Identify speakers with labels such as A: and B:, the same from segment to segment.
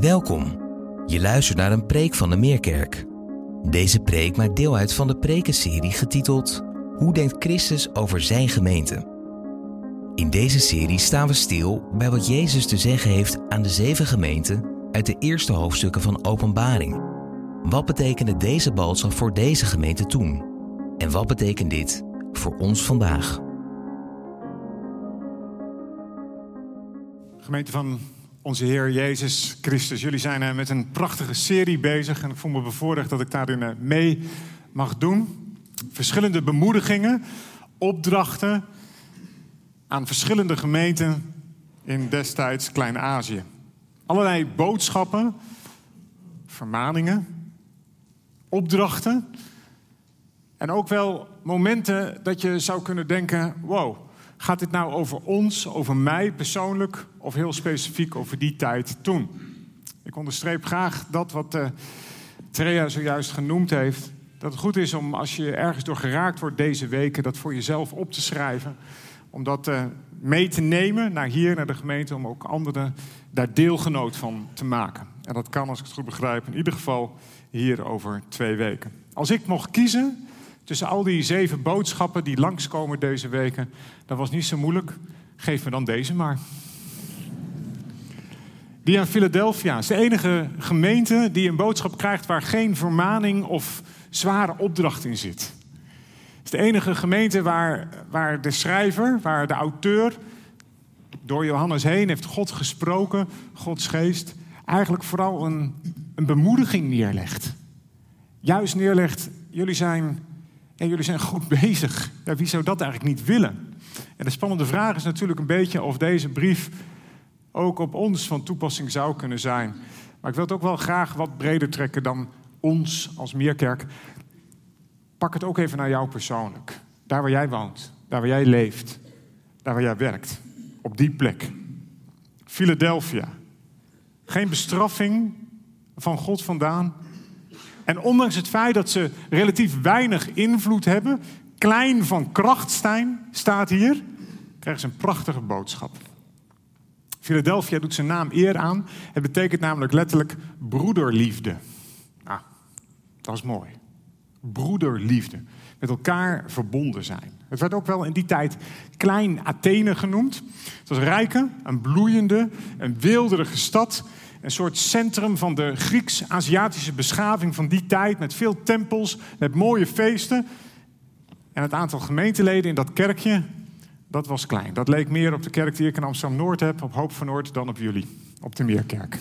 A: Welkom. Je luistert naar een preek van de Meerkerk. Deze preek maakt deel uit van de prekenserie getiteld Hoe denkt Christus over zijn gemeente? In deze serie staan we stil bij wat Jezus te zeggen heeft aan de zeven gemeenten uit de eerste hoofdstukken van Openbaring. Wat betekende deze boodschap voor deze gemeente toen? En wat betekent dit voor ons vandaag?
B: Gemeente van onze Heer Jezus Christus. Jullie zijn eh, met een prachtige serie bezig en ik voel me bevoorrecht dat ik daarin eh, mee mag doen. Verschillende bemoedigingen, opdrachten aan verschillende gemeenten in destijds Klein-Azië. Allerlei boodschappen, vermaningen, opdrachten en ook wel momenten dat je zou kunnen denken: wow, Gaat dit nou over ons, over mij persoonlijk of heel specifiek over die tijd toen? Ik onderstreep graag dat wat uh, Trea zojuist genoemd heeft. Dat het goed is om als je ergens door geraakt wordt deze weken, dat voor jezelf op te schrijven. Om dat uh, mee te nemen naar hier, naar de gemeente, om ook anderen daar deelgenoot van te maken. En dat kan, als ik het goed begrijp, in ieder geval hier over twee weken. Als ik mocht kiezen, tussen al die zeven boodschappen die langskomen deze weken, dat was niet zo moeilijk. Geef me dan deze maar. Die aan Philadelphia is de enige gemeente die een boodschap krijgt waar geen vermaning of zware opdracht in zit. Het is de enige gemeente waar, waar de schrijver, waar de auteur door Johannes heen heeft God gesproken, Gods geest, eigenlijk vooral een, een bemoediging neerlegt. Juist neerlegt, jullie zijn en jullie zijn goed bezig. Ja, wie zou dat eigenlijk niet willen? En de spannende vraag is natuurlijk een beetje of deze brief ook op ons van toepassing zou kunnen zijn. Maar ik wil het ook wel graag wat breder trekken dan ons als Meerkerk. Pak het ook even naar jou persoonlijk. Daar waar jij woont, daar waar jij leeft, daar waar jij werkt. Op die plek. Philadelphia. Geen bestraffing van God vandaan, en ondanks het feit dat ze relatief weinig invloed hebben, klein van kracht zijn, staat hier, krijgen ze een prachtige boodschap. Philadelphia doet zijn naam eer aan. Het betekent namelijk letterlijk broederliefde. Ah, dat is mooi. Broederliefde. Met elkaar verbonden zijn. Het werd ook wel in die tijd Klein Athene genoemd. Het was rijke, een bloeiende, een weelderige stad een soort centrum van de Grieks-Aziatische beschaving van die tijd. Met veel tempels, met mooie feesten. En het aantal gemeenteleden in dat kerkje, dat was klein. Dat leek meer op de kerk die ik in Amsterdam-Noord heb, op Hoop van Noord, dan op jullie, op de Meerkerk.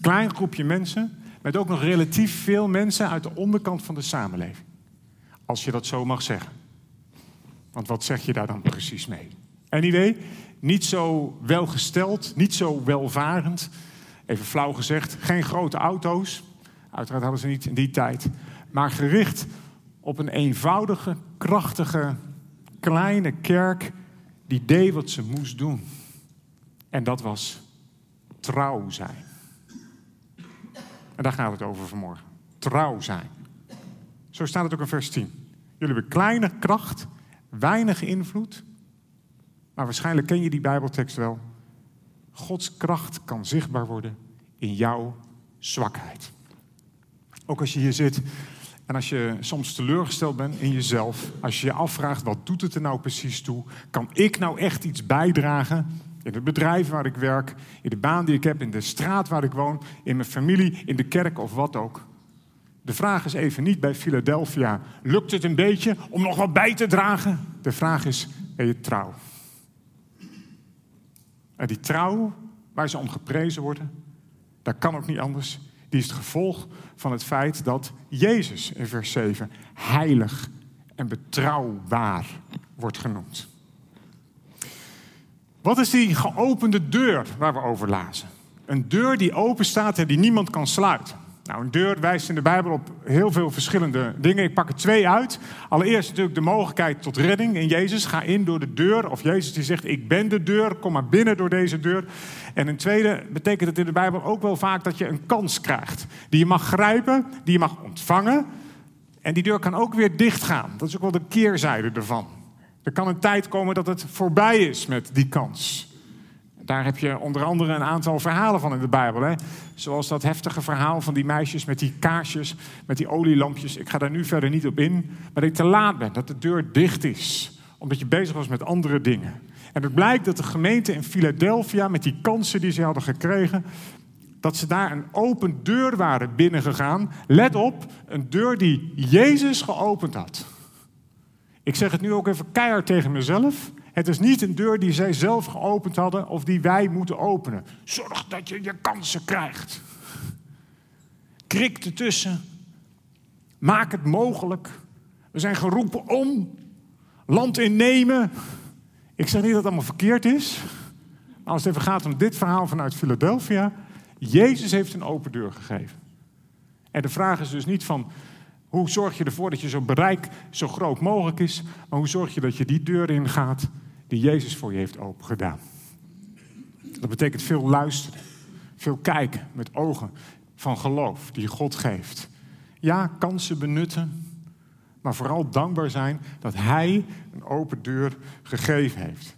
B: Klein groepje mensen, met ook nog relatief veel mensen uit de onderkant van de samenleving. Als je dat zo mag zeggen. Want wat zeg je daar dan precies mee? Anyway, niet zo welgesteld, niet zo welvarend. Even flauw gezegd, geen grote auto's. Uiteraard hadden ze niet in die tijd. Maar gericht op een eenvoudige, krachtige, kleine kerk die deed wat ze moest doen. En dat was trouw zijn. En daar gaat het over vanmorgen. Trouw zijn. Zo staat het ook in vers 10. Jullie hebben kleine kracht, weinig invloed, maar waarschijnlijk ken je die Bijbeltekst wel. Gods kracht kan zichtbaar worden in jouw zwakheid. Ook als je hier zit en als je soms teleurgesteld bent in jezelf, als je je afvraagt wat doet het er nou precies toe, kan ik nou echt iets bijdragen in het bedrijf waar ik werk, in de baan die ik heb, in de straat waar ik woon, in mijn familie, in de kerk of wat ook. De vraag is even niet bij Philadelphia, lukt het een beetje om nog wat bij te dragen? De vraag is, ben je trouw? En die trouw waar ze om geprezen worden, dat kan ook niet anders. Die is het gevolg van het feit dat Jezus in vers 7 heilig en betrouwbaar wordt genoemd. Wat is die geopende deur waar we over lazen? Een deur die open staat en die niemand kan sluiten. Nou, een deur wijst in de Bijbel op heel veel verschillende dingen. Ik pak er twee uit. Allereerst natuurlijk de mogelijkheid tot redding in Jezus. Ga in door de deur. Of Jezus die zegt, ik ben de deur, kom maar binnen door deze deur. En een tweede betekent het in de Bijbel ook wel vaak dat je een kans krijgt. Die je mag grijpen, die je mag ontvangen. En die deur kan ook weer dichtgaan. Dat is ook wel de keerzijde ervan. Er kan een tijd komen dat het voorbij is met die kans. Daar heb je onder andere een aantal verhalen van in de Bijbel. Hè? Zoals dat heftige verhaal van die meisjes met die kaarsjes, met die olielampjes. Ik ga daar nu verder niet op in. Maar dat je te laat bent, dat de deur dicht is. Omdat je bezig was met andere dingen. En het blijkt dat de gemeente in Philadelphia, met die kansen die ze hadden gekregen, dat ze daar een open deur waren binnengegaan. Let op, een deur die Jezus geopend had. Ik zeg het nu ook even keihard tegen mezelf. Het is niet een deur die zij zelf geopend hadden of die wij moeten openen. Zorg dat je je kansen krijgt. Krik ertussen. Maak het mogelijk. We zijn geroepen om land innemen. Ik zeg niet dat het allemaal verkeerd is. Maar als het even gaat om dit verhaal vanuit Philadelphia. Jezus heeft een open deur gegeven. En de vraag is dus niet van hoe zorg je ervoor dat je zo'n bereik zo groot mogelijk is, maar hoe zorg je dat je die deur ingaat die Jezus voor je heeft opengedaan. Dat betekent veel luisteren, veel kijken met ogen van geloof die God geeft. Ja, kansen benutten, maar vooral dankbaar zijn dat Hij een open deur gegeven heeft.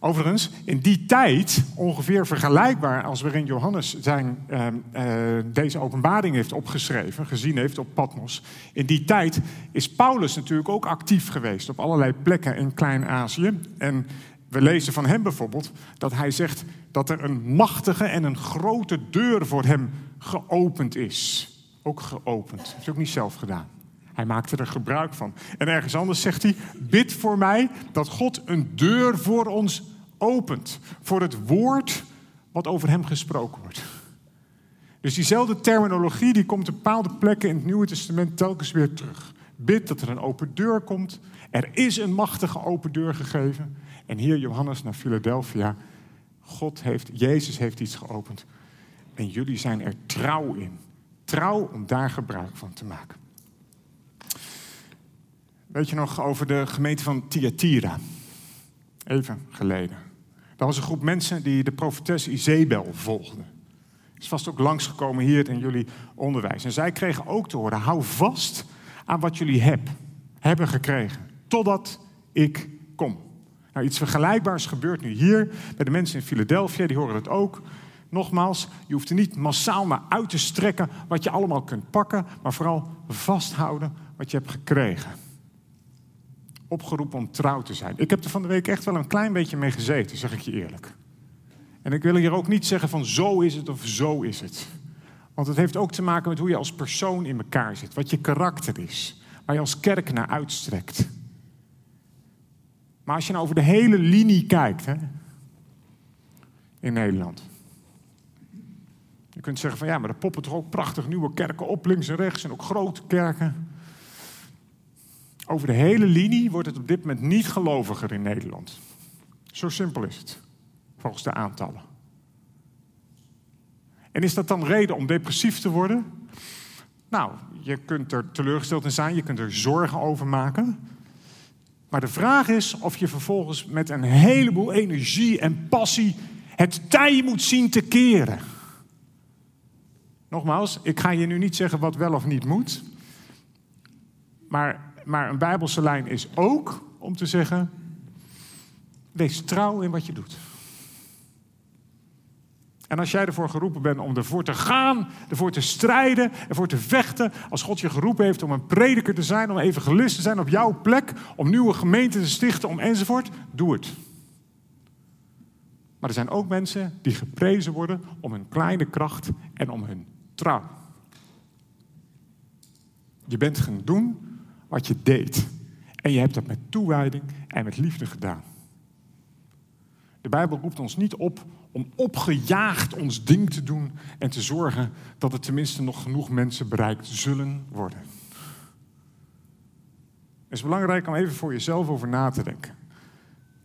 B: Overigens, in die tijd, ongeveer vergelijkbaar als waarin Johannes zijn, uh, uh, deze openbaring heeft opgeschreven, gezien heeft op Patmos. In die tijd is Paulus natuurlijk ook actief geweest op allerlei plekken in Klein-Azië. En we lezen van hem bijvoorbeeld dat hij zegt dat er een machtige en een grote deur voor hem geopend is. Ook geopend. Dat hij ook niet zelf gedaan. Hij maakte er gebruik van. En ergens anders zegt hij: Bid voor mij dat God een deur voor ons opent. Voor het woord wat over hem gesproken wordt. Dus diezelfde terminologie die komt op bepaalde plekken in het Nieuwe Testament telkens weer terug. Bid dat er een open deur komt. Er is een machtige open deur gegeven. En hier Johannes naar Philadelphia. God heeft, Jezus heeft iets geopend. En jullie zijn er trouw in. Trouw om daar gebruik van te maken. Weet je nog over de gemeente van Thyatira? Even geleden. Dat was een groep mensen die de profetes Izebel volgden. Is vast ook langsgekomen hier in jullie onderwijs. En zij kregen ook te horen: hou vast aan wat jullie heb, hebben gekregen. Totdat ik kom. Nou, iets vergelijkbaars gebeurt nu hier bij de mensen in Philadelphia, die horen het ook. Nogmaals, je hoeft er niet massaal naar uit te strekken wat je allemaal kunt pakken, maar vooral vasthouden wat je hebt gekregen opgeroepen om trouw te zijn. Ik heb er van de week echt wel een klein beetje mee gezeten, zeg ik je eerlijk. En ik wil hier ook niet zeggen van zo is het of zo is het. Want het heeft ook te maken met hoe je als persoon in elkaar zit, wat je karakter is, waar je als kerk naar uitstrekt. Maar als je nou over de hele linie kijkt hè, in Nederland. Je kunt zeggen van ja, maar er poppen toch ook prachtig nieuwe kerken op, links en rechts, en ook grote kerken. Over de hele linie wordt het op dit moment niet geloviger in Nederland. Zo simpel is het, volgens de aantallen. En is dat dan reden om depressief te worden? Nou, je kunt er teleurgesteld in zijn, je kunt er zorgen over maken. Maar de vraag is of je vervolgens met een heleboel energie en passie het tij moet zien te keren. Nogmaals, ik ga je nu niet zeggen wat wel of niet moet. Maar maar een Bijbelse lijn is ook om te zeggen: wees trouw in wat je doet. En als jij ervoor geroepen bent om ervoor te gaan, ervoor te strijden, ervoor te vechten, als God je geroepen heeft om een prediker te zijn, om evangelist te zijn op jouw plek, om nieuwe gemeenten te stichten, om enzovoort, doe het. Maar er zijn ook mensen die geprezen worden om hun kleine kracht en om hun trouw. Je bent gaan doen wat je deed. En je hebt dat met toewijding en met liefde gedaan. De Bijbel roept ons niet op om opgejaagd ons ding te doen en te zorgen dat er tenminste nog genoeg mensen bereikt zullen worden. Het is belangrijk om even voor jezelf over na te denken.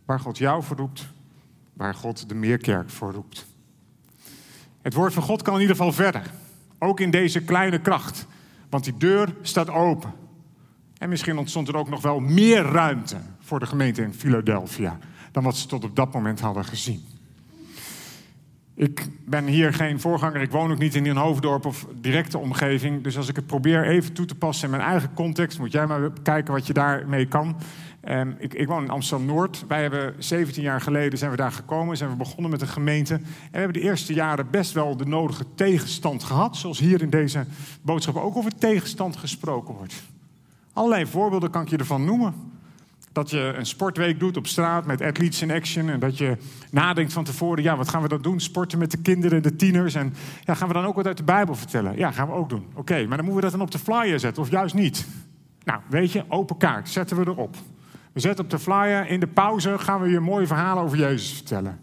B: Waar God jou voor roept, waar God de meerkerk voor roept. Het woord van God kan in ieder geval verder. Ook in deze kleine kracht. Want die deur staat open. En misschien ontstond er ook nog wel meer ruimte voor de gemeente in Philadelphia dan wat ze tot op dat moment hadden gezien. Ik ben hier geen voorganger, ik woon ook niet in een hoofddorp of directe omgeving. Dus als ik het probeer even toe te passen in mijn eigen context, moet jij maar kijken wat je daarmee kan. Um, ik, ik, woon in Amsterdam-Noord. Wij hebben 17 jaar geleden zijn we daar gekomen, zijn we begonnen met een gemeente. En we hebben de eerste jaren best wel de nodige tegenstand gehad. Zoals hier in deze boodschap ook over tegenstand gesproken wordt. Allerlei voorbeelden kan ik je ervan noemen. Dat je een sportweek doet op straat met athletes in action. En dat je nadenkt van tevoren, ja, wat gaan we dan doen? Sporten met de kinderen, de tieners. En ja, gaan we dan ook wat uit de Bijbel vertellen? Ja, gaan we ook doen. Oké, maar dan moeten we dat dan op de flyer zetten of juist niet? Nou, weet je, open kaart, zetten we erop. We zetten op de flyer, in de pauze gaan we je mooie verhalen over Jezus vertellen.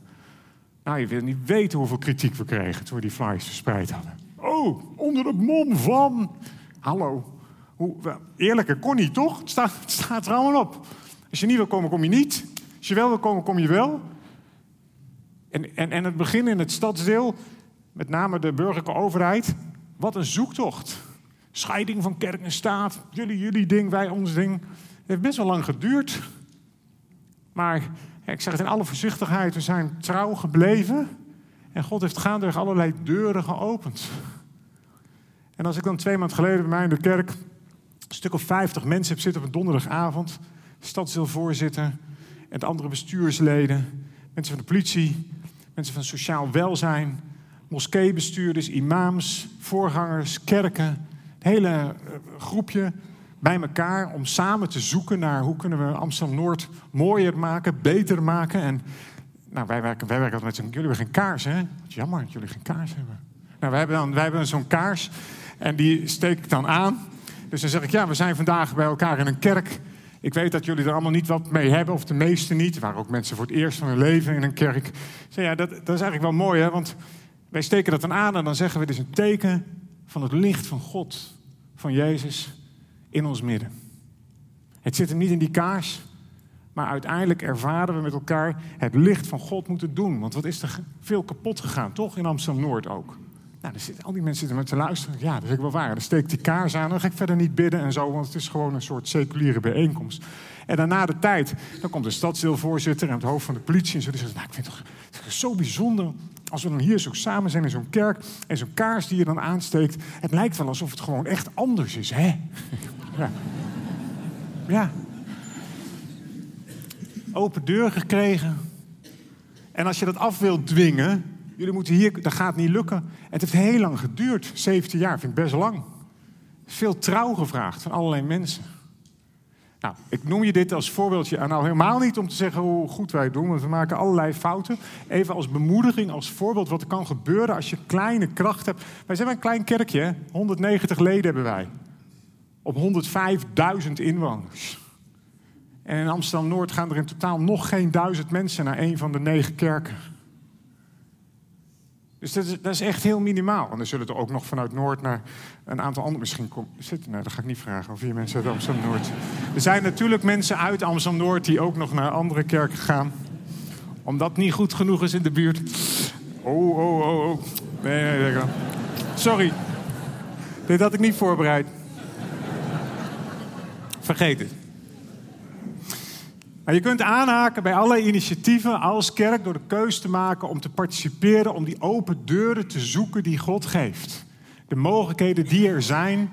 B: Nou, je wil niet weten hoeveel kritiek we kregen toen we die flyers verspreid hadden. Oh, onder het mom van... Hallo, hoe, eerlijker kon niet, toch? Het staat, het staat op. Als je niet wil komen, kom je niet. Als je wel wil komen, kom je wel. En, en, en het begin in het stadsdeel, met name de burgerlijke overheid, wat een zoektocht. Scheiding van kerk en staat, jullie, jullie ding, wij ons ding. Het heeft best wel lang geduurd. Maar ik zeg het in alle voorzichtigheid, we zijn trouw gebleven. En God heeft gaandeweg allerlei deuren geopend. En als ik dan twee maanden geleden bij mij in de kerk een stuk of vijftig mensen zitten op een donderdagavond stadsdeelvoorzitter en andere bestuursleden, mensen van de politie, mensen van sociaal welzijn, moskeebestuurders, imams, voorgangers, kerken, het hele eh, groepje bij elkaar om samen te zoeken naar hoe kunnen we Amsterdam-Noord mooier maken, beter maken. En nou, wij werken, wij werken altijd met zo'n, jullie hebben geen kaars hè? Jammer dat jullie geen kaars hebben. Nou, wij hebben, dan, wij hebben zo'n kaars en die steek ik dan aan. Dus dan zeg ik, ja, we zijn vandaag bij elkaar in een kerk ik weet dat jullie er allemaal niet wat mee hebben, of de meeste niet. Er waren ook mensen voor het eerst van hun leven in een kerk. Zeg, ja, dat, dat is eigenlijk wel mooi, hè? want wij steken dat dan aan en dan zeggen we: dit is een teken van het licht van God, van Jezus, in ons midden. Het zit hem niet in die kaars, maar uiteindelijk ervaren we met elkaar het licht van God moeten doen. Want wat is er veel kapot gegaan, toch? In Amsterdam Noord ook. Nou, zitten, al die mensen zitten maar te luisteren. Ja, dat is wel waar. Dan steek ik die kaars aan. Dan ga ik verder niet bidden en zo, want het is gewoon een soort seculiere bijeenkomst. En daarna de tijd, dan komt de stadsdeelvoorzitter en het hoofd van de politie en zo. Die zegt, nou, ik vind het toch zo bijzonder als we dan hier zo samen zijn in zo'n kerk en zo'n kaars die je dan aansteekt. Het lijkt wel alsof het gewoon echt anders is, hè? ja. ja. Open deur gekregen. En als je dat af wilt dwingen, jullie moeten hier, dat gaat niet lukken. Het heeft heel lang geduurd, 17 jaar, vind ik best lang. Veel trouw gevraagd van allerlei mensen. Nou, ik noem je dit als voorbeeldje. En nou helemaal niet om te zeggen hoe goed wij het doen, want we maken allerlei fouten. Even als bemoediging, als voorbeeld wat er kan gebeuren als je kleine kracht hebt. Wij zijn een klein kerkje, 190 leden hebben wij. Op 105.000 inwoners. En in Amsterdam-Noord gaan er in totaal nog geen duizend mensen naar een van de negen kerken. Dus dat is, echt heel minimaal. En dan zullen er ook nog vanuit Noord naar een aantal andere misschien zitten. Nou, dat ga ik niet vragen. Of vier mensen uit Amsterdam-Noord. Er zijn natuurlijk mensen uit Amsterdam-Noord die ook nog naar andere kerken gaan. Omdat niet goed genoeg is in de buurt. Oh, oh, oh, oh. Nee, nee, nee. Sorry. Dit had ik niet voorbereid. Vergeet het. Je kunt aanhaken bij alle initiatieven als kerk door de keus te maken om te participeren, om die open deuren te zoeken die God geeft. De mogelijkheden die er zijn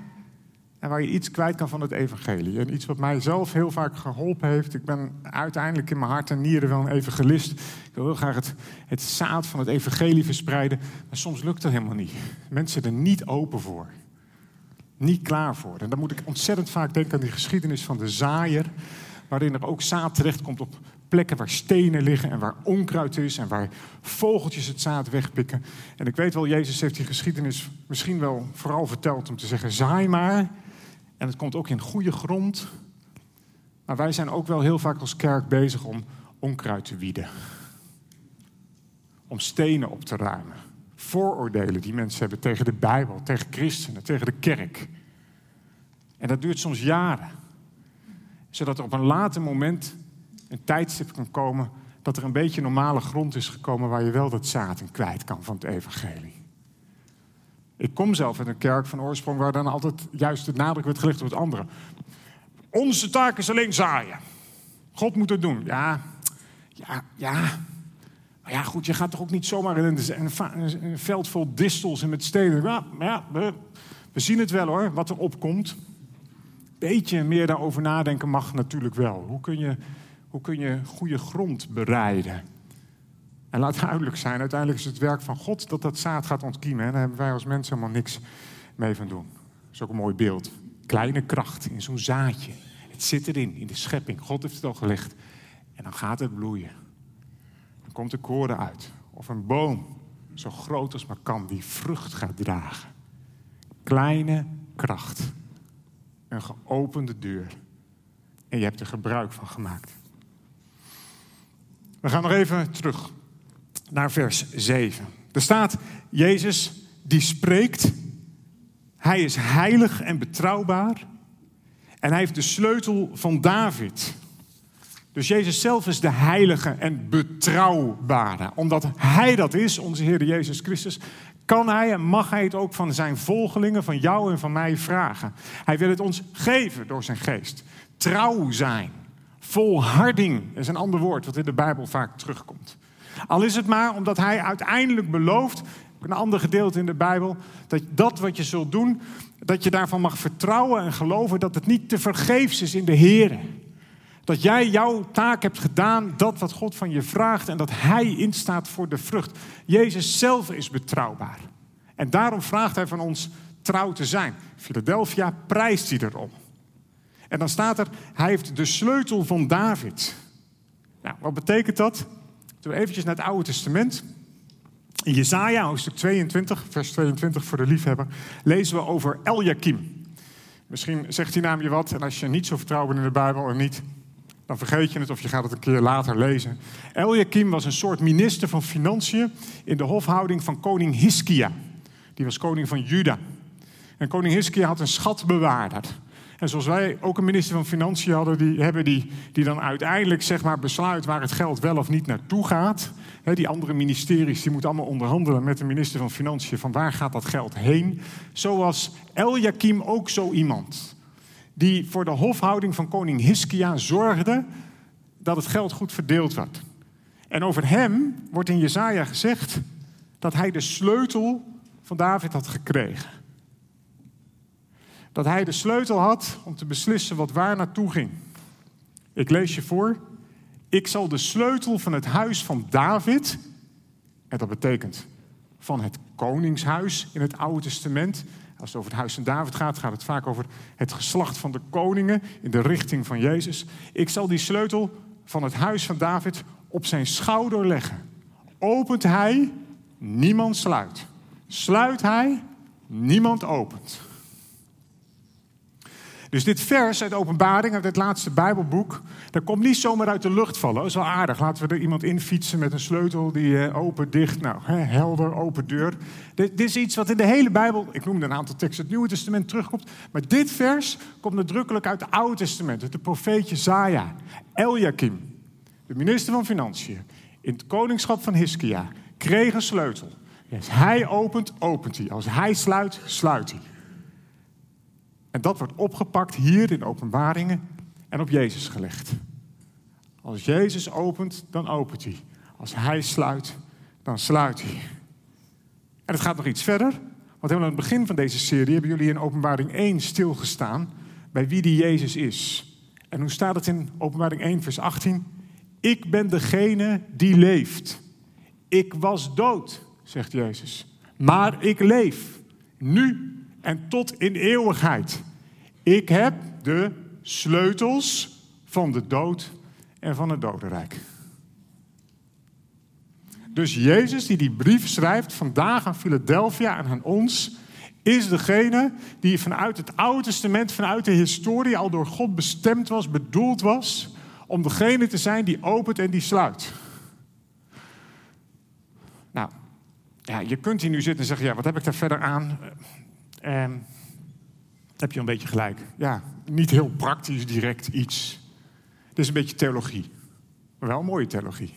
B: en waar je iets kwijt kan van het evangelie. En iets wat mij zelf heel vaak geholpen heeft. Ik ben uiteindelijk in mijn hart en nieren wel een evangelist. Ik wil heel graag het, het zaad van het evangelie verspreiden. Maar soms lukt dat helemaal niet. Mensen zijn er niet open voor. Niet klaar voor. En dan moet ik ontzettend vaak denken aan die geschiedenis van de zaaier waarin er ook zaad terechtkomt op plekken waar stenen liggen en waar onkruid is en waar vogeltjes het zaad wegpikken. En ik weet wel, Jezus heeft die geschiedenis misschien wel vooral verteld om te zeggen: zaai maar. En het komt ook in goede grond. Maar wij zijn ook wel heel vaak als kerk bezig om onkruid te wieden. Om stenen op te ruimen. Vooroordelen die mensen hebben tegen de Bijbel, tegen christenen, tegen de kerk. En dat duurt soms jaren zodat er op een later moment een tijdstip kan komen dat er een beetje normale grond is gekomen waar je wel dat zaad in kwijt kan van het evangelie. Ik kom zelf uit een kerk van oorsprong waar dan altijd juist de nadruk werd gelegd op het andere. Onze taak is alleen zaaien. God moet het doen. Ja, ja, ja. Maar ja, goed, je gaat toch ook niet zomaar in een, veld vol distels en met stenen. Ja, ja we, we zien het wel hoor, wat er opkomt. Beetje meer daarover nadenken mag natuurlijk wel. Hoe kun je, hoe kun je goede grond bereiden? En laat duidelijk zijn, uiteindelijk is het werk van God dat dat zaad gaat ontkiemen. En daar hebben wij als mensen helemaal niks mee van doen. Dat is ook een mooi beeld. Kleine kracht in zo'n zaadje. Het zit erin, in de schepping. God heeft het al gelegd. En dan gaat het bloeien. Dan komt de koren uit. Of een boom, zo groot als maar kan, die vrucht gaat dragen. Kleine kracht. Een geopende deur. En je hebt er gebruik van gemaakt. We gaan nog even terug naar vers 7. Er staat, Jezus die spreekt, hij is heilig en betrouwbaar en hij heeft de sleutel van David. Dus Jezus zelf is de heilige en betrouwbare. Omdat hij dat is, onze Heer Jezus Christus, kan hij en mag hij het ook van zijn volgelingen, van jou en van mij vragen. Hij wil het ons geven door zijn geest. Trouw zijn, volharding is een ander woord wat in de Bijbel vaak terugkomt. Al is het maar omdat hij uiteindelijk belooft, een ander gedeelte in de Bijbel, dat dat wat je zult doen, dat je daarvan mag vertrouwen en geloven dat het niet te vergeefs is in de Heer. Dat jij jouw taak hebt gedaan, dat wat God van je vraagt en dat Hij instaat voor de vrucht. Jezus zelf is betrouwbaar. En daarom vraagt Hij van ons trouw te zijn. Philadelphia prijst hij erom. En dan staat er, Hij heeft de sleutel van David. Nou, wat betekent dat? We eventjes naar het Oude Testament. In Jesaja, hoofdstuk 22, vers 22 voor de liefhebber, lezen we over Eliakim. Misschien zegt die naam je wat, en als je niet zo vertrouwt in de Bijbel en niet, dan vergeet je het of je gaat het een keer later lezen. Eliakim was een soort minister van Financiën in de hofhouding van koning Hiskia. Die was koning van Juda. En koning Hiskia had een schatbewaarder. En zoals wij ook een minister van Financiën hadden, die hebben die, die dan uiteindelijk zeg maar, besluit waar het geld wel of niet naartoe gaat. die andere ministeries die moeten allemaal onderhandelen met de minister van Financiën van waar gaat dat geld heen. Zo was Eliakim ook zo iemand. Die voor de hofhouding van koning Hiskia zorgde dat het geld goed verdeeld werd. En over hem wordt in Jezaja gezegd dat hij de sleutel van David had gekregen dat hij de sleutel had om te beslissen wat waar naartoe ging. Ik lees je voor. Ik zal de sleutel van het huis van David, en dat betekent van het koningshuis in het Oude Testament. Als het over het huis van David gaat, gaat het vaak over het geslacht van de koningen in de richting van Jezus. Ik zal die sleutel van het huis van David op zijn schouder leggen. Opent hij, niemand sluit. Sluit hij, niemand opent. Dus dit vers uit Openbaring, uit het laatste Bijbelboek, dat komt niet zomaar uit de lucht vallen. Dat is wel aardig. Laten we er iemand in fietsen met een sleutel die eh, open, dicht, nou, helder, open deur. Dit, dit, is iets wat in de hele Bijbel, ik noemde een aantal teksten het Nieuwe Testament terugkomt. Maar dit vers komt nadrukkelijk uit het Oude Testament, uit de profeet Jezaja. Eliakim, de minister van Financiën, in het koningschap van Hiskia, kreeg een sleutel. Als hij opent, opent hij. Als hij sluit, sluit hij. En dat wordt opgepakt hier in openbaringen en op Jezus gelegd. Als Jezus opent, dan opent hij. Als hij sluit, dan sluit hij. En het gaat nog iets verder. Want helemaal aan het begin van deze serie hebben jullie in openbaring 1 stilgestaan bij wie die Jezus is. En hoe staat het in openbaring 1 vers 18? Ik ben degene die leeft. Ik was dood, zegt Jezus. Maar ik leef. Nu en tot in eeuwigheid. Ik heb de sleutels van de dood en van het dodenrijk. Dus Jezus die die brief schrijft vandaag aan Philadelphia en aan ons, is degene die vanuit het Oude Testament, vanuit de historie al door God bestemd was, bedoeld was, om degene te zijn die opent en die sluit. Nou, ja, je kunt hier nu zitten en zeggen, ja, wat heb ik daar verder aan? Uh, heb je een beetje gelijk. Ja, niet heel praktisch direct iets. Het is een beetje theologie. Maar wel een mooie theologie.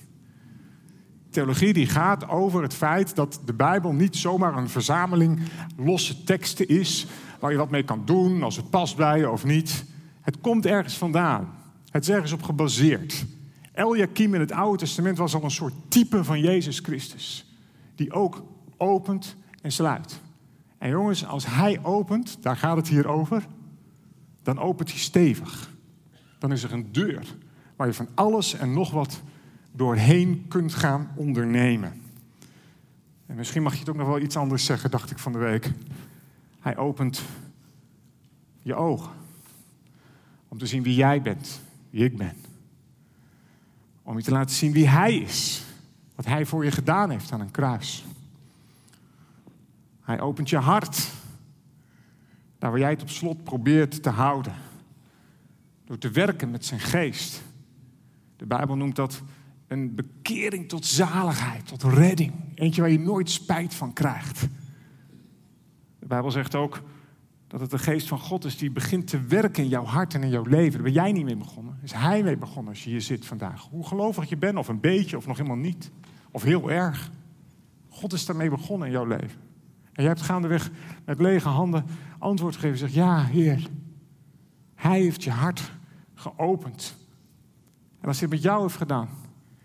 B: Theologie die gaat over het feit dat de Bijbel niet zomaar een verzameling losse teksten is... waar je wat mee kan doen, als het past bij je of niet. Het komt ergens vandaan. Het is ergens op gebaseerd. Eliakim in het Oude Testament was al een soort type van Jezus Christus. Die ook opent en sluit. En jongens, als hij opent, daar gaat het hier over, dan opent hij stevig. Dan is er een deur waar je van alles en nog wat doorheen kunt gaan ondernemen. En misschien mag je het ook nog wel iets anders zeggen, dacht ik van de week. Hij opent je ogen. Om te zien wie jij bent, wie ik ben. Om je te laten zien wie hij is. Wat hij voor je gedaan heeft aan een kruis. Hij opent je hart. Daar waar jij het op slot probeert te houden. Door te werken met zijn geest. De Bijbel noemt dat een bekering tot zaligheid, tot redding. Eentje waar je nooit spijt van krijgt. De Bijbel zegt ook dat het de geest van God is die begint te werken in jouw hart en in jouw leven. Daar ben jij niet mee begonnen. Is hij mee begonnen als je hier zit vandaag. Hoe gelovig je bent, of een beetje, of nog helemaal niet. Of heel erg. God is daarmee begonnen in jouw leven. En jij hebt gaandeweg met lege handen antwoord gegeven. Zeg, ja, Heer. Hij heeft je hart geopend. En als hij het met jou heeft gedaan,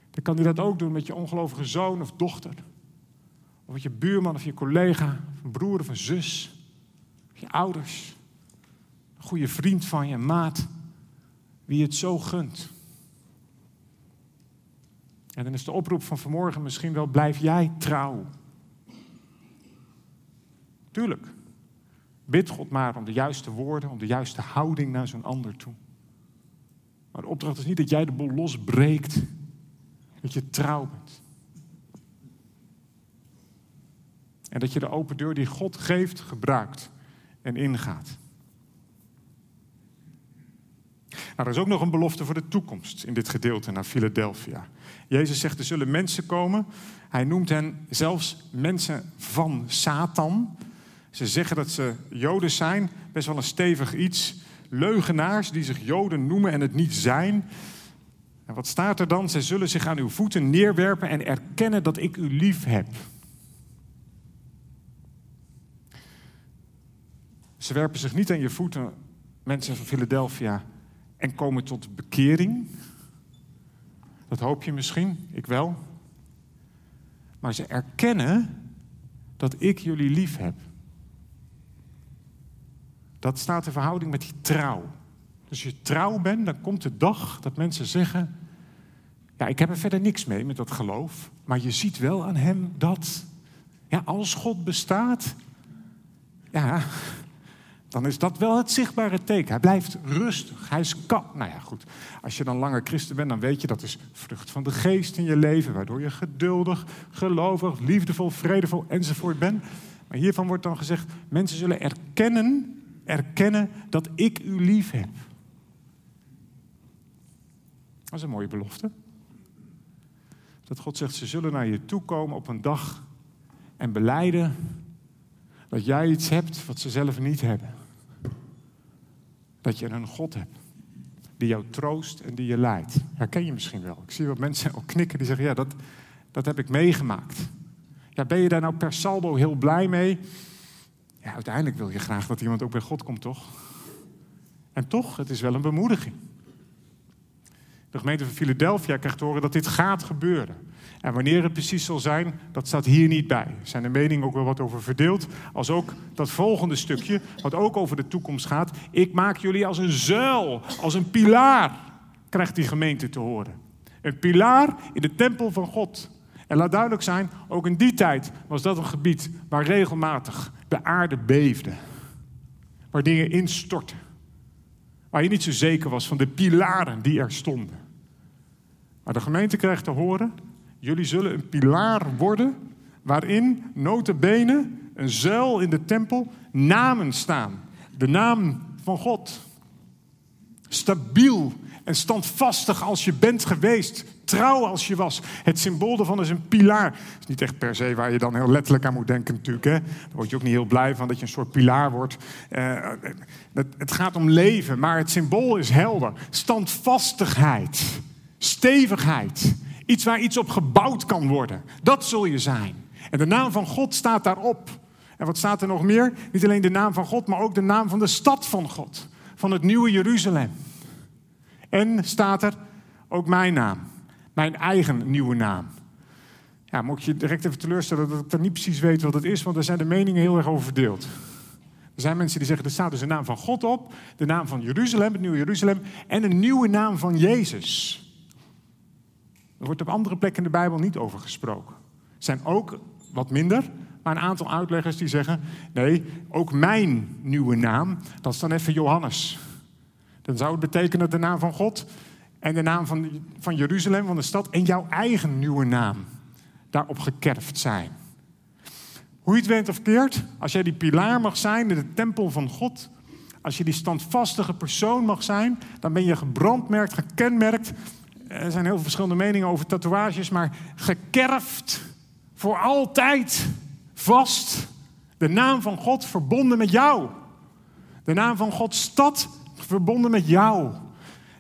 B: dan kan hij dat ook doen met je ongelovige zoon of dochter. Of met je buurman of je collega, een broer of een zus. Of je ouders. Een goede vriend van je, maat. Wie het zo gunt. En dan is de oproep van vanmorgen misschien wel: blijf jij trouw. Tuurlijk. Bid God maar om de juiste woorden, om de juiste houding naar zo'n ander toe. Maar de opdracht is niet dat jij de bol losbreekt dat je trouw bent. En dat je de open deur die God geeft, gebruikt en ingaat. Nou, er is ook nog een belofte voor de toekomst in dit gedeelte naar Philadelphia. Jezus zegt, er zullen mensen komen. Hij noemt hen zelfs mensen van Satan. Ze zeggen dat ze Joden zijn, best wel een stevig iets. Leugenaars die zich Joden noemen en het niet zijn. En wat staat er dan? Zij zullen zich aan uw voeten neerwerpen en erkennen dat ik u lief heb. Ze werpen zich niet aan je voeten, mensen van Philadelphia, en komen tot bekering. Dat hoop je misschien, ik wel. Maar ze erkennen dat ik jullie lief heb. Dat staat in verhouding met die trouw. Als je trouw bent, dan komt de dag dat mensen zeggen: Ja, ik heb er verder niks mee met dat geloof. Maar je ziet wel aan hem dat, ja, als God bestaat, ja, dan is dat wel het zichtbare teken. Hij blijft rustig. Hij is kalm. Nou ja, goed. Als je dan langer christen bent, dan weet je dat is vrucht van de geest in je leven, waardoor je geduldig, gelovig, liefdevol, vredevol enzovoort bent. Maar hiervan wordt dan gezegd: mensen zullen erkennen, erkennen dat ik u lief heb. Dat is een mooie belofte. Dat God zegt, ze zullen naar je toe komen op een dag en beleiden dat jij iets hebt wat ze zelf niet hebben. Dat je een God hebt die jou troost en die je leidt. Herken je misschien wel. Ik zie wat mensen al knikken die zeggen, ja, dat, dat heb ik meegemaakt. Ja, ben je daar nou per saldo heel blij mee? Uiteindelijk wil je graag dat iemand ook bij God komt, toch? En toch, het is wel een bemoediging. De gemeente van Philadelphia krijgt horen dat dit gaat gebeuren. En wanneer het precies zal zijn, dat staat hier niet bij. Er zijn de meningen ook wel wat over verdeeld. Als ook dat volgende stukje, wat ook over de toekomst gaat. Ik maak jullie als een zuil, als een pilaar, krijgt die gemeente te horen. Een pilaar in de tempel van God. En laat duidelijk zijn, ook in die tijd was dat een gebied waar regelmatig de aarde beefde. Waar dingen instortten. Waar je niet zo zeker was van de pilaren die er stonden. Maar de gemeente krijgt te horen, jullie zullen een pilaar worden waarin notabene een zuil in de tempel namen staan. De naam van God. Stabiel en standvastig als je bent geweest. Trouw als je was. Het symbool daarvan is een pilaar. Het is niet echt per se waar je dan heel letterlijk aan moet denken natuurlijk. Hè? Daar word je ook niet heel blij van dat je een soort pilaar wordt. Het, het gaat om leven, maar het symbool is helder. Standvastigheid. Stevigheid. Iets waar iets op gebouwd kan worden. Dat zul je zijn. En de naam van God staat daarop. En wat staat er nog meer? Niet alleen de naam van God, maar ook de naam van de stad van God. Van het nieuwe Jeruzalem. En staat er ook mijn naam. Mijn eigen nieuwe naam. Ja, moet je direct even teleurstellen dat ik dan niet precies weet wat het is, want daar zijn de meningen heel erg over verdeeld. Er zijn mensen die zeggen, er staat dus een naam van God op, de naam van Jeruzalem, het nieuwe Jeruzalem, en een nieuwe naam van Jezus. Er wordt op andere plekken in de Bijbel niet over gesproken. Er zijn ook wat minder, maar een aantal uitleggers die zeggen: nee, ook mijn nieuwe naam, dat is dan even Johannes. Dan zou het betekenen de naam van God en de naam van, van Jeruzalem, van de stad, en jouw eigen nieuwe naam daarop gekerfd zijn. Hoe je het went of keert, als jij die pilaar mag zijn in de tempel van God, als je die standvastige persoon mag zijn, dan ben je gebrandmerkt, gekenmerkt. Er zijn heel veel verschillende meningen over tatoeages, maar gekerfd voor altijd vast. De naam van God verbonden met jou. De naam van Gods stad verbonden met jou.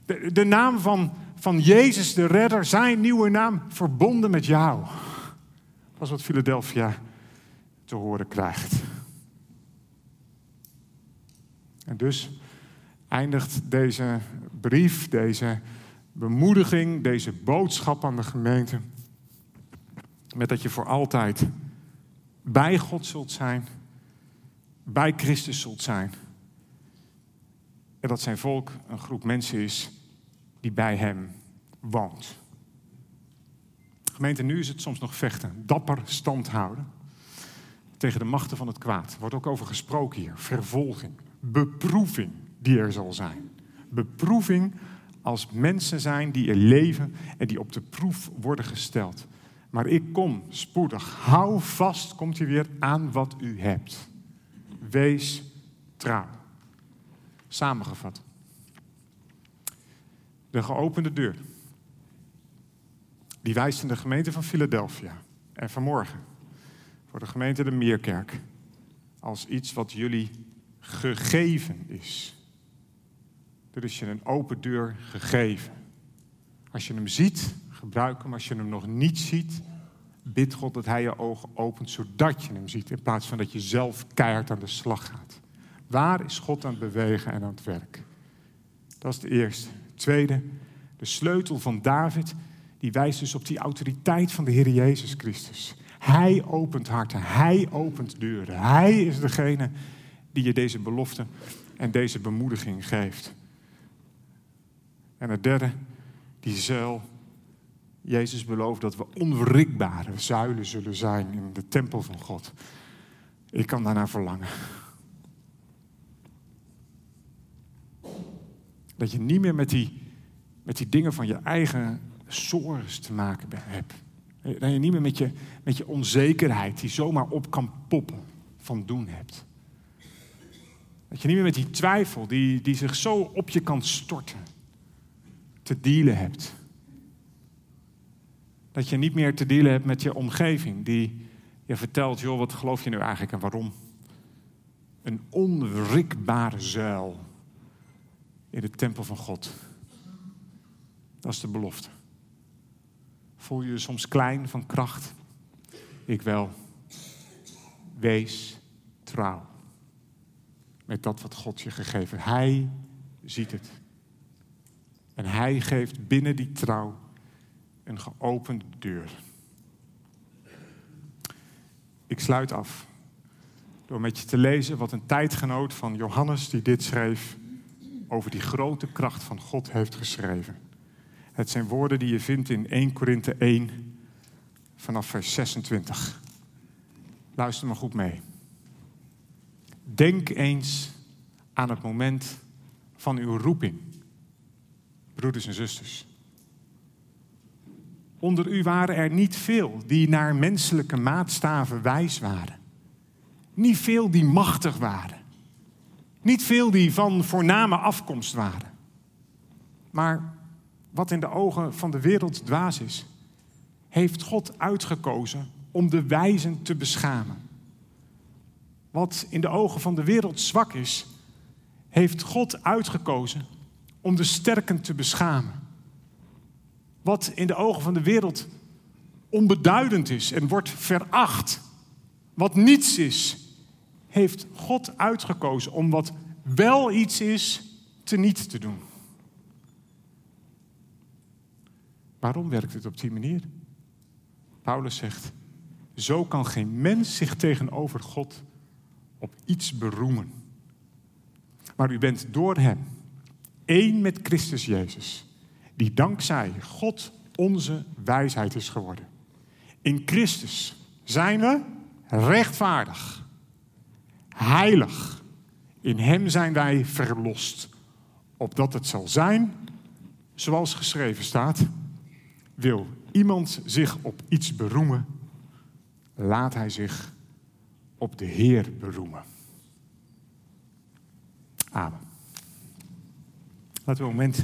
B: De, naam van, van Jezus de Redder, zijn nieuwe naam, verbonden met jou. Dat is wat Philadelphia te horen krijgt. En dus eindigt deze brief, deze bemoediging, deze boodschap aan de gemeente met dat je voor altijd bij God zult zijn, bij Christus zult zijn. En dat zijn volk een groep mensen is die bij Hem woont. Gemeente, nu is het soms nog vechten, dapper stand houden tegen de machten van het kwaad. Er wordt ook over gesproken hier. Vervolging, beproeving die er zal zijn. Beproeving als mensen zijn die er leven en die op de proef worden gesteld. Maar ik kom spoedig. Hou vast, komt u weer, aan wat u hebt. Wees trouw. Samengevat. De geopende deur. Die wijst in de gemeente van Philadelphia. En vanmorgen voor de gemeente de Meerkerk. Als iets wat jullie gegeven is. Er is je een open deur gegeven. Als je hem ziet, gebruik hem. Als je hem nog niet ziet, bid God dat hij je ogen opent zodat je hem ziet. In plaats van dat je zelf keihard aan de slag gaat. Waar is God aan het bewegen en aan het werk? Dat is de eerste. Tweede, de sleutel van David, die wijst dus op die autoriteit van de Heer Jezus Christus. Hij opent harten, hij opent deuren. Hij is degene die je deze belofte en deze bemoediging geeft. En het derde, die zuil. Jezus belooft dat we onwrikbare zuilen zullen zijn in de tempel van God. Ik kan daarnaar verlangen. Dat je niet meer met die, met die dingen van je eigen sores te maken hebt. Dat je niet meer met je, met je onzekerheid die zomaar op kan poppen van doen hebt. Dat je niet meer met die twijfel die, die zich zo op je kan storten te dealen hebt. Dat je niet meer te dealen hebt met je omgeving die je vertelt, joh, wat geloof je nu eigenlijk en waarom? Een onwrikbare zuil in de tempel van God. Dat is de belofte. Voel je je soms klein van kracht? Ik wel. Wees trouw. Met dat wat God je gegeven. Hij ziet het. En hij geeft binnen die trouw een geopende deur. Ik sluit af door met je te lezen wat een tijdgenoot van Johannes, die dit schreef, over die grote kracht van God heeft geschreven. Het zijn woorden die je vindt in 1 Korinthe 1 vanaf vers 26. Luister maar goed mee. Denk eens aan het moment van uw roeping, broeders en zusters. Onder u waren er niet veel die naar menselijke maatstaven wijs waren. Niet veel die machtig waren. Niet veel die van voorname afkomst waren. Maar wat in de ogen van de wereld dwaas is, heeft God uitgekozen om de wijzen te beschamen. Wat in de ogen van de wereld zwak is, heeft God uitgekozen om de sterken te beschamen. Wat in de ogen van de wereld onbeduidend is en wordt veracht, wat niets is, heeft God uitgekozen om wat wel iets is, te niet te doen. Waarom werkt het op die manier? Paulus zegt, zo kan geen mens zich tegenover God op iets beroemen. Maar u bent door Hem één met Christus Jezus, die dankzij God onze wijsheid is geworden. In Christus zijn we rechtvaardig, heilig. In Hem zijn wij verlost, opdat het zal zijn zoals geschreven staat. Wil iemand zich op iets beroemen, laat hij zich op de Heer beroemen. Amen. Laten we een moment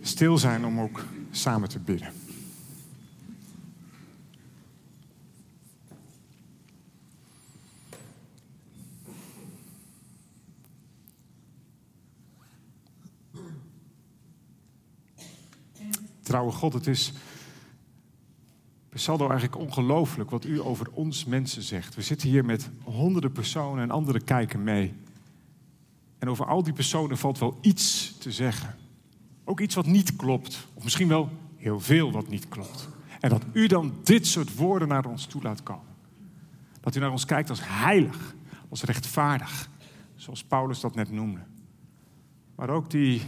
B: stil zijn om ook samen te bidden. Trouwe God, het is saldo eigenlijk ongelooflijk wat u over ons mensen zegt. We zitten hier met honderden personen en anderen kijken mee. En over al die personen valt wel iets te zeggen. Ook iets wat niet klopt. Of misschien wel heel veel wat niet klopt. En dat u dan dit soort woorden naar ons toe laat komen. Dat u naar ons kijkt als heilig, als rechtvaardig. Zoals Paulus dat net noemde. Maar ook die,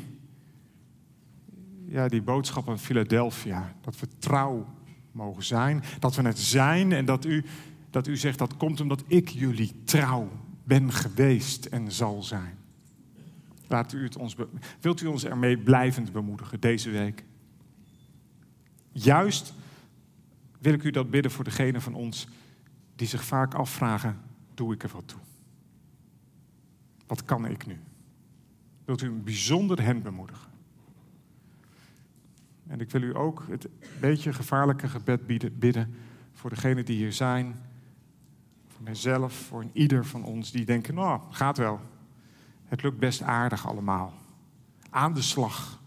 B: ja, die boodschap aan Philadelphia. Dat we trouw mogen zijn. Dat we het zijn en dat u, dat u zegt dat komt omdat ik jullie trouw ben geweest en zal zijn. Laat u het ons wilt u ons ermee blijvend bemoedigen deze week? Juist wil ik u dat bidden voor degenen van ons die zich vaak afvragen: doe ik er wat toe? Wat kan ik nu? Wilt u een bijzonder hen bemoedigen? En ik wil u ook het beetje gevaarlijke gebed bidden voor degenen die hier zijn, voor mijzelf, voor ieder van ons die denken: nou, gaat wel. Het lukt best aardig allemaal. Aan de slag.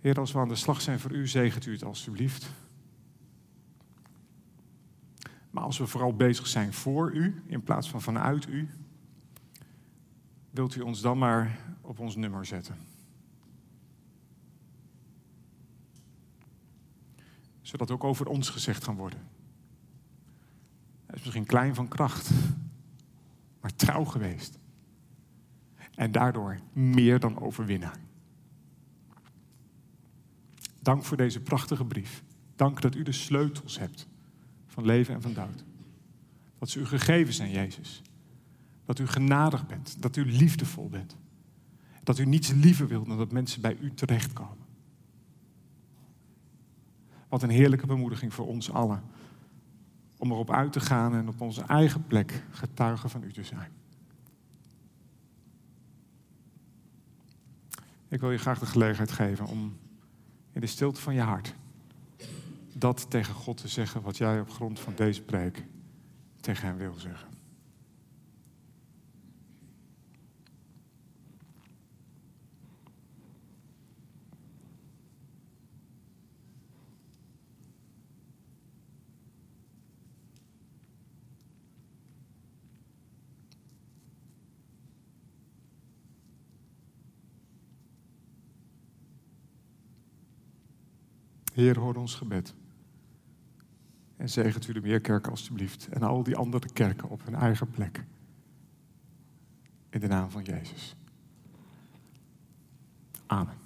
B: Heer, als we aan de slag zijn voor u, zegent u het alstublieft. Maar als we vooral bezig zijn voor u, in plaats van vanuit u, wilt u ons dan maar op ons nummer zetten. Zodat ook over ons gezegd kan worden. Hij is misschien klein van kracht, maar trouw geweest. En daardoor meer dan overwinnaar. Dank voor deze prachtige brief. Dank dat u de sleutels hebt van leven en van dood. Dat ze u gegeven zijn, Jezus. Dat u genadig bent, dat u liefdevol bent. Dat u niets liever wilt dan dat mensen bij u terechtkomen. Wat een heerlijke bemoediging voor ons allen om erop uit te gaan en op onze eigen plek getuigen van u te zijn. Ik wil je graag de gelegenheid geven om in de stilte van je hart dat tegen God te zeggen wat jij op grond van deze preek tegen hem wil zeggen. Heer, hoor ons gebed. En zegent u de Meerkerk alstublieft. En al die andere kerken op hun eigen plek. In de naam van Jezus. Amen.